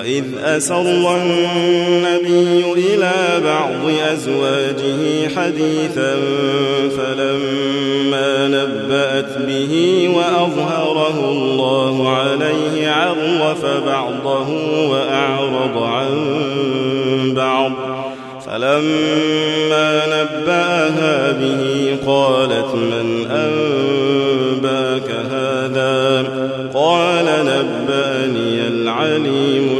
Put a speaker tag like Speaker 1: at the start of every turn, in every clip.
Speaker 1: وإذ أسر النبي إلى بعض أزواجه حديثا فلما نبأت به وأظهره الله عليه عرف بعضه وأعرض عن بعض فلما نبأها به قالت من أنباك هذا قال نبأني العليم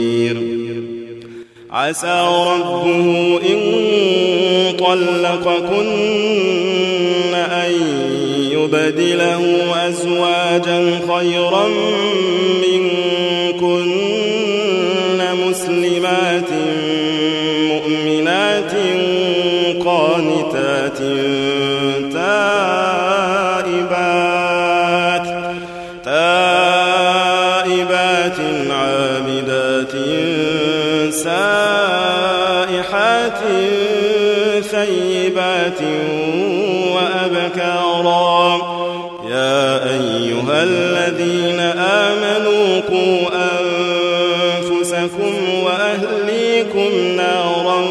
Speaker 1: عسى ربه إن طلقكن أن يبدله أزواجا خيرا وأبكارا يا أيها الذين آمنوا قوا أنفسكم وأهليكم نارا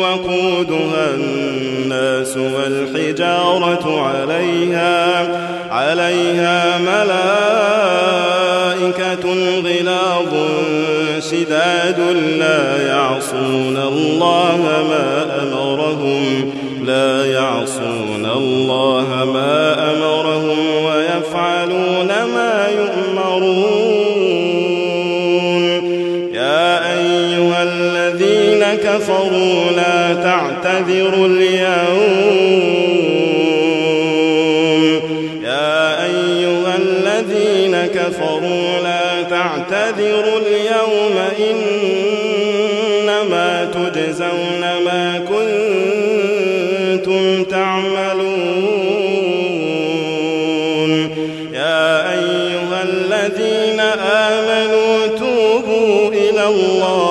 Speaker 1: وقودها الناس والحجارة عليها عليها ملائكة غلاظ شداد لا يعصون الله ما أمرهم لا يعصون الله ما أمرهم ويفعلون ما يؤمرون يا أيها الذين كفروا لا تعتذروا اليوم يا أيها الذين كفروا لا تعتذروا اليوم إنما تجزون ما كنتم الله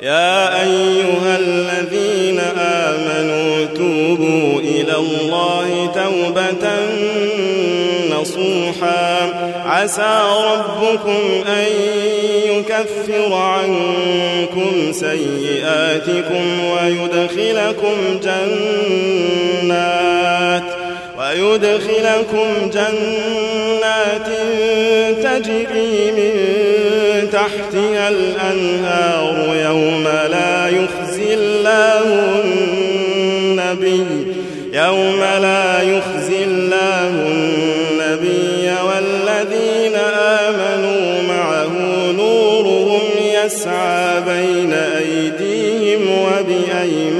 Speaker 1: يا أيها الذين آمنوا توبوا إلى الله توبة نصوحا عسى ربكم أن يكفر عنكم سيئاتكم ويدخلكم جنات ويدخلكم جنات تجري من تحتها الأنهار يوم لا يخزي الله النبي يوم لا يخزي الله النبي والذين آمنوا معه نورهم يسعى بين أيديهم وبأيمانهم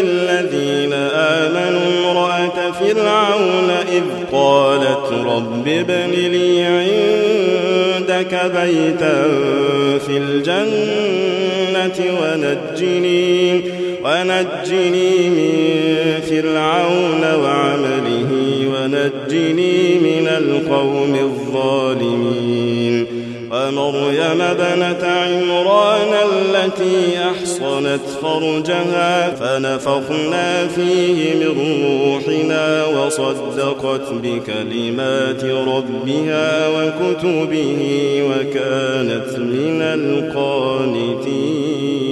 Speaker 1: رب ابن لي عندك بيتا في الجنة ونجني ونجني من فرعون وعمله ونجني من القوم الظالمين ومريم بنت عمران التي أحصنت فرجها فنفخنا فيه من روحنا وصدقت بكلمات ربها وكتبه وكانت من القانتين